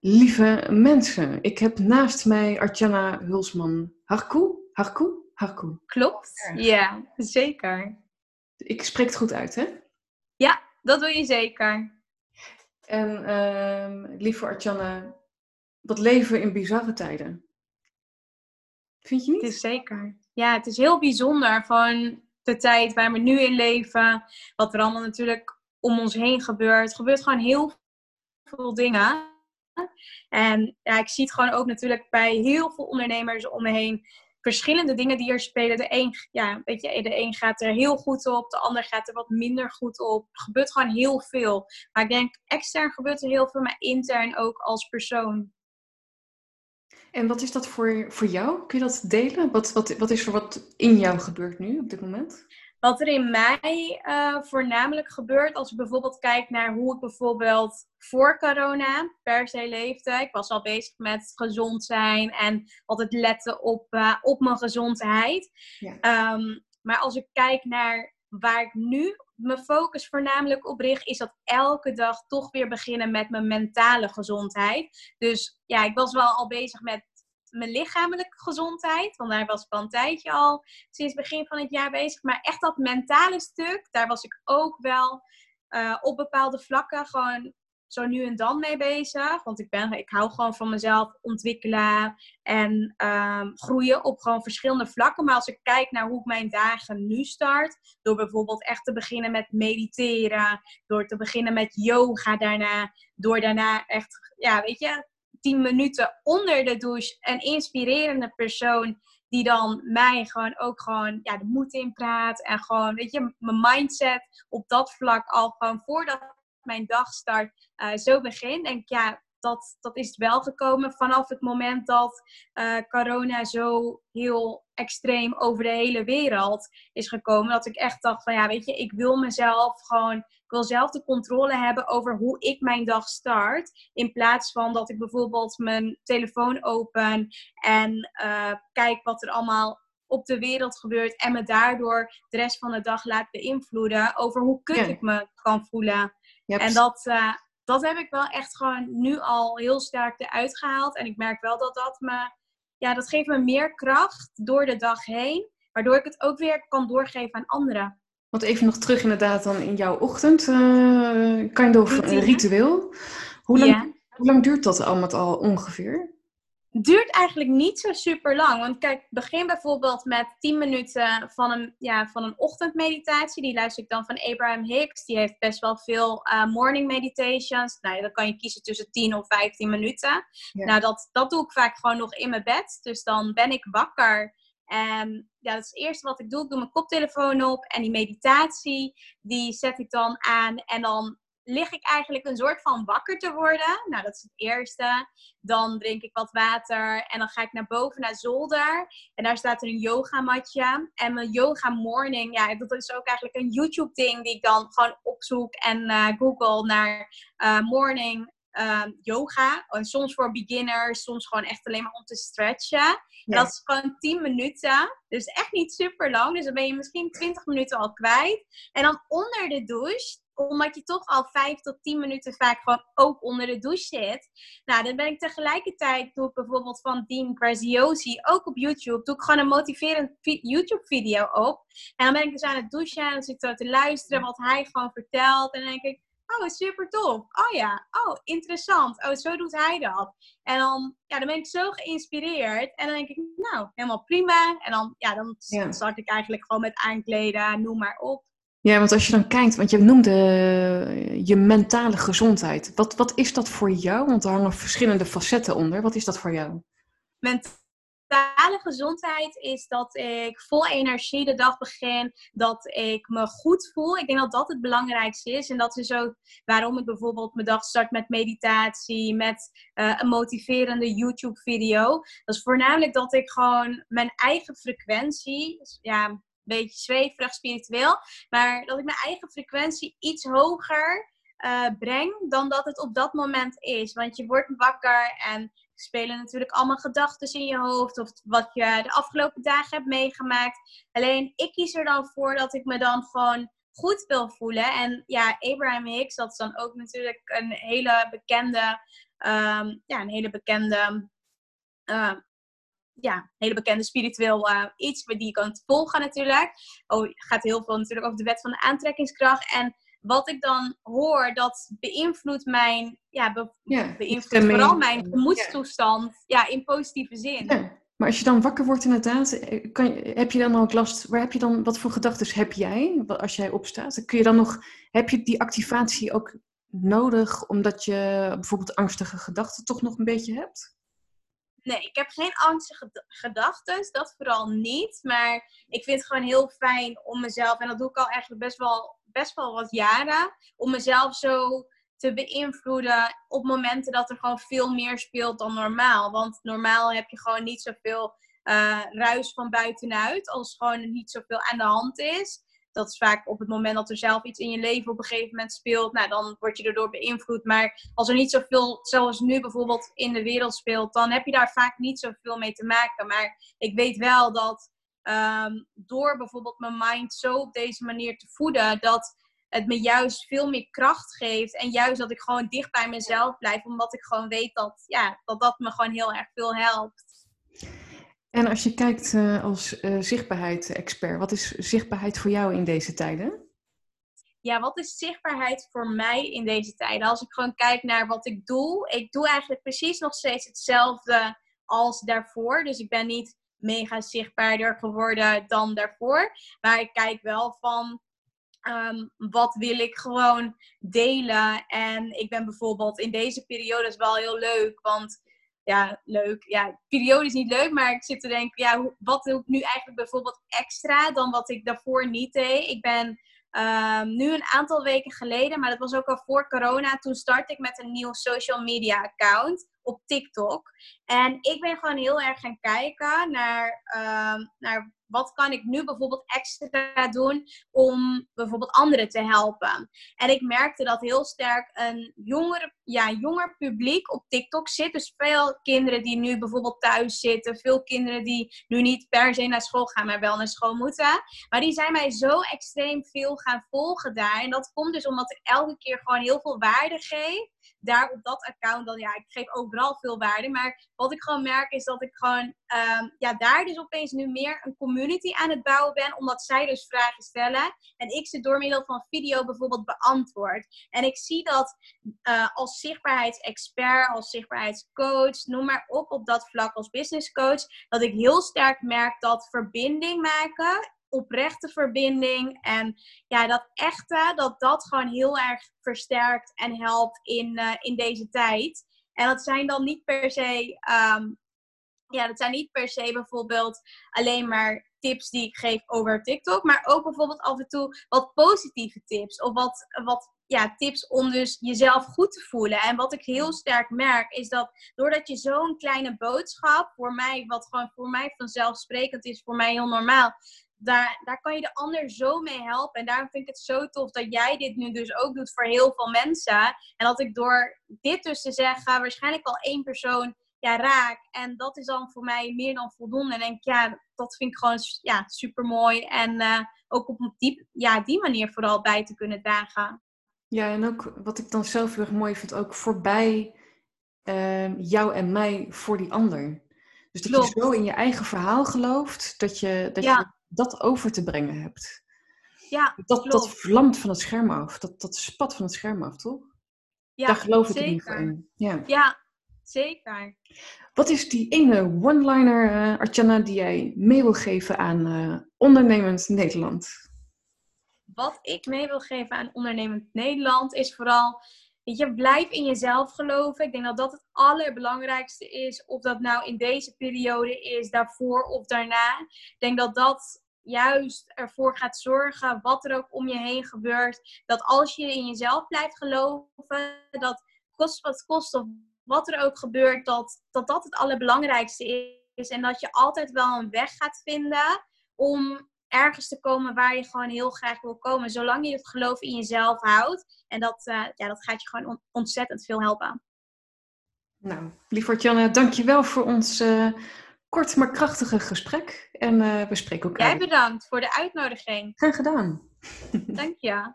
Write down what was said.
lieve mensen. Ik heb naast mij Artjana Hulsman Harku. Harku? Harku. Klopt, ja, zeker. Ik spreek het goed uit, hè? Ja, dat doe je zeker. En uh, lieve Artjana, wat leven in bizarre tijden. Vind je niet? Het is zeker. Ja, het is heel bijzonder van de tijd waar we nu in leven. Wat er allemaal natuurlijk om ons heen gebeurt. Er gebeurt gewoon heel veel dingen. En ja, ik zie het gewoon ook natuurlijk bij heel veel ondernemers om me heen. Verschillende dingen die er spelen. De een, ja, weet je, de een gaat er heel goed op, de ander gaat er wat minder goed op. Er gebeurt gewoon heel veel. Maar ik denk, extern gebeurt er heel veel, maar intern ook als persoon. En wat is dat voor, voor jou? Kun je dat delen? Wat, wat, wat is er wat in jou gebeurt nu op dit moment? Wat er in mij uh, voornamelijk gebeurt, als ik bijvoorbeeld kijk naar hoe ik bijvoorbeeld voor corona per se leefde. Ik was al bezig met gezond zijn en altijd letten op, uh, op mijn gezondheid. Ja. Um, maar als ik kijk naar waar ik nu mijn focus voornamelijk op richt, is dat elke dag toch weer beginnen met mijn mentale gezondheid. Dus ja, ik was wel al bezig met mijn lichamelijke gezondheid. Want daar was ik al een tijdje al sinds begin van het jaar bezig. Maar echt dat mentale stuk, daar was ik ook wel uh, op bepaalde vlakken gewoon zo nu en dan mee bezig. Want ik, ben, ik hou gewoon van mezelf ontwikkelen en um, groeien op gewoon verschillende vlakken. Maar als ik kijk naar hoe ik mijn dagen nu start, door bijvoorbeeld echt te beginnen met mediteren, door te beginnen met yoga daarna, door daarna echt, ja, weet je, 10 minuten onder de douche een inspirerende persoon die dan mij gewoon ook gewoon ja, de moed in praat en gewoon, weet je, mijn mindset op dat vlak al gewoon voordat mijn dag start uh, zo begin. Denk ik, ja, dat, dat is wel gekomen vanaf het moment dat uh, corona zo heel extreem over de hele wereld is gekomen. Dat ik echt dacht van ja, weet je, ik wil mezelf gewoon, ik wil zelf de controle hebben over hoe ik mijn dag start. In plaats van dat ik bijvoorbeeld mijn telefoon open en uh, kijk wat er allemaal op de wereld gebeurt en me daardoor de rest van de dag laat beïnvloeden over hoe kut ik me kan voelen. en dat, uh, dat heb ik wel echt gewoon nu al heel sterk eruit gehaald. En ik merk wel dat dat me, ja, dat geeft me meer kracht door de dag heen. Waardoor ik het ook weer kan doorgeven aan anderen. Want even nog terug inderdaad dan in jouw ochtend, uh, kind of ritueel. Hoe lang, hoe lang duurt dat allemaal al ongeveer? Duurt eigenlijk niet zo super lang. Want kijk, begin bijvoorbeeld met 10 minuten van een, ja, van een ochtendmeditatie. Die luister ik dan van Abraham Hicks. Die heeft best wel veel uh, morning meditations. Nou, dan kan je kiezen tussen 10 of 15 minuten. Nou, dat, dat doe ik vaak gewoon nog in mijn bed. Dus dan ben ik wakker. En ja, dat is het eerste wat ik doe. Ik doe mijn koptelefoon op en die meditatie, die zet ik dan aan. En dan lig ik eigenlijk een soort van wakker te worden. Nou, dat is het eerste. Dan drink ik wat water en dan ga ik naar boven naar zolder. En daar staat er een yogamatje. En mijn yoga morning, ja, dat is ook eigenlijk een YouTube ding die ik dan gewoon opzoek en uh, google naar uh, morning uh, yoga. En soms voor beginners, soms gewoon echt alleen maar om te stretchen. Dat is gewoon 10 minuten. Dus echt niet super lang. Dus dan ben je misschien 20 minuten al kwijt. En dan onder de douche omdat je toch al 5 tot 10 minuten vaak gewoon ook onder de douche zit. Nou, dan ben ik tegelijkertijd, doe ik bijvoorbeeld van Dean Graziosi, ook op YouTube, doe ik gewoon een motiverend YouTube video op. En dan ben ik dus aan het douchen en dan zit ik zo te luisteren wat hij gewoon vertelt. En dan denk ik, oh, super tof. Oh ja, oh, interessant. Oh, zo doet hij dat. En dan, ja, dan ben ik zo geïnspireerd. En dan denk ik, nou, helemaal prima. En dan, ja, dan start ik eigenlijk gewoon met aankleden, noem maar op. Ja, want als je dan kijkt, want je noemde je mentale gezondheid. Wat, wat is dat voor jou? Want er hangen verschillende facetten onder. Wat is dat voor jou? Mentale gezondheid is dat ik vol energie de dag begin, dat ik me goed voel. Ik denk dat dat het belangrijkste is. En dat is ook waarom ik bijvoorbeeld mijn dag start met meditatie, met uh, een motiverende YouTube-video. Dat is voornamelijk dat ik gewoon mijn eigen frequentie, ja, beetje zweverig, spiritueel. Maar dat ik mijn eigen frequentie iets hoger uh, breng dan dat het op dat moment is. Want je wordt wakker en spelen natuurlijk allemaal gedachten in je hoofd. Of wat je de afgelopen dagen hebt meegemaakt. Alleen ik kies er dan voor dat ik me dan gewoon goed wil voelen. En ja, Abraham Hicks, dat is dan ook natuurlijk een hele bekende, ehm, ja, een hele bekende, uh, ja, hele bekende spiritueel uh, iets die je kan volgen natuurlijk. Oh, gaat heel veel natuurlijk over de wet van de aantrekkingskracht. En wat ik dan hoor, dat beïnvloedt mijn, ja, be ja, beïnvloedt vooral mijn gemoedstoestand, ja. in positieve zin. Ja. Maar als je dan wakker wordt inderdaad, eh, kan, heb je dan ook last, waar heb je dan, wat voor gedachten heb jij als jij opstaat? Kun je dan nog, heb je die activatie ook nodig omdat je bijvoorbeeld angstige gedachten toch nog een beetje hebt? Nee, ik heb geen angstige gedachten, dat vooral niet. Maar ik vind het gewoon heel fijn om mezelf, en dat doe ik al eigenlijk best wel, best wel wat jaren, om mezelf zo te beïnvloeden op momenten dat er gewoon veel meer speelt dan normaal. Want normaal heb je gewoon niet zoveel uh, ruis van buitenuit, als gewoon niet zoveel aan de hand is. Dat is vaak op het moment dat er zelf iets in je leven op een gegeven moment speelt. Nou, dan word je erdoor beïnvloed. Maar als er niet zoveel, zoals nu bijvoorbeeld in de wereld speelt, dan heb je daar vaak niet zoveel mee te maken. Maar ik weet wel dat um, door bijvoorbeeld mijn mind zo op deze manier te voeden, dat het me juist veel meer kracht geeft. En juist dat ik gewoon dicht bij mezelf blijf. Omdat ik gewoon weet dat ja, dat, dat me gewoon heel erg veel helpt. En als je kijkt uh, als uh, zichtbaarheid-expert, wat is zichtbaarheid voor jou in deze tijden? Ja, wat is zichtbaarheid voor mij in deze tijden? Als ik gewoon kijk naar wat ik doe, ik doe eigenlijk precies nog steeds hetzelfde als daarvoor. Dus ik ben niet mega zichtbaarder geworden dan daarvoor. Maar ik kijk wel van Ehm, wat wil ik gewoon delen? En ik ben bijvoorbeeld in deze periode is wel heel leuk, want ja, leuk. Ja, periode is niet leuk, maar ik zit te denken, ja, wat doe ik nu eigenlijk bijvoorbeeld extra dan wat ik daarvoor niet deed? Ik ben um, nu een aantal weken geleden, maar dat was ook al voor corona, toen startte ik met een nieuw social media account op TikTok. En ik ben gewoon heel erg gaan kijken naar, um, naar wat kan ik nu bijvoorbeeld extra doen om bijvoorbeeld anderen te helpen? En ik merkte dat heel sterk een jonger, ja, jonger publiek op TikTok zit. Dus veel kinderen die nu bijvoorbeeld thuis zitten. Veel kinderen die nu niet per se naar school gaan, maar wel naar school moeten. Maar die zijn mij zo extreem veel gaan volgen daar. En dat komt dus omdat ik elke keer gewoon heel veel waarde geef daar op dat account dan, ja, ik geef overal veel waarde. Maar wat ik gewoon merk is dat ik gewoon, ehm, ja, daar dus opeens nu meer een community aan het bouwen ben. Omdat zij dus vragen stellen. En ik ze door middel van video bijvoorbeeld beantwoord. En ik zie dat uh, als zichtbaarheidsexpert, als zichtbaarheidscoach, noem maar op op dat vlak als businesscoach. Dat ik heel sterk merk dat verbinding maken oprechte verbinding. En ja, dat echte, dat dat gewoon heel erg versterkt en helpt in, uh, in deze tijd. En dat zijn dan niet per se, um, ja, dat zijn niet per se bijvoorbeeld alleen maar tips die ik geef over TikTok, maar ook bijvoorbeeld af en toe wat positieve tips of wat, wat ja, tips om dus jezelf goed te voelen. En wat ik heel sterk merk is dat doordat je zo'n kleine boodschap voor mij, wat gewoon voor mij vanzelfsprekend is, voor mij heel normaal, daar, daar kan je de ander zo mee helpen. En daarom vind ik het zo tof dat jij dit nu dus ook doet voor heel veel mensen. En dat ik door dit dus te zeggen, waarschijnlijk al één persoon ja, raak. En dat is dan voor mij meer dan voldoende. En denk ja, dat vind ik gewoon ja, super mooi. En uh, ook op die, ja, die manier vooral bij te kunnen dragen. Ja, en ook wat ik dan zelf heel erg mooi vind, ook voorbij uh, jou en mij voor die ander. Dus dat je zo in je eigen verhaal gelooft, dat je, dat je dat over te brengen hebt. Ja, dat, dat vlamt van het scherm af. Dat, dat spat van het scherm af, toch? Ja, Daar geloof ik in ieder in. Ja. ja, zeker. Wat is die ene one-liner, uh, Archana, die jij mee wil geven aan uh, ondernemend Nederland? Wat ik mee wil geven aan ondernemend Nederland is vooral Weet je, blijf in jezelf geloven. Ik denk dat dat het allerbelangrijkste is. Of dat nou in deze periode is, daarvoor of daarna. Ik denk dat dat juist ervoor gaat zorgen, wat er ook om je heen gebeurt. Dat als je in jezelf blijft geloven, dat kost wat kost of wat er ook gebeurt, dat dat, dat het allerbelangrijkste is. En dat je altijd wel een weg gaat vinden om ergens te komen waar je gewoon heel graag wil komen. Zolang je het geloof in jezelf houdt. En dat, uh, ja, dat gaat je gewoon ontzettend veel helpen. Nou, lieverd Janne, dankjewel voor ons uh, kort maar krachtige gesprek. En uh, we spreken elkaar. Jij bedankt voor de uitnodiging. Graag gedaan. Dank je.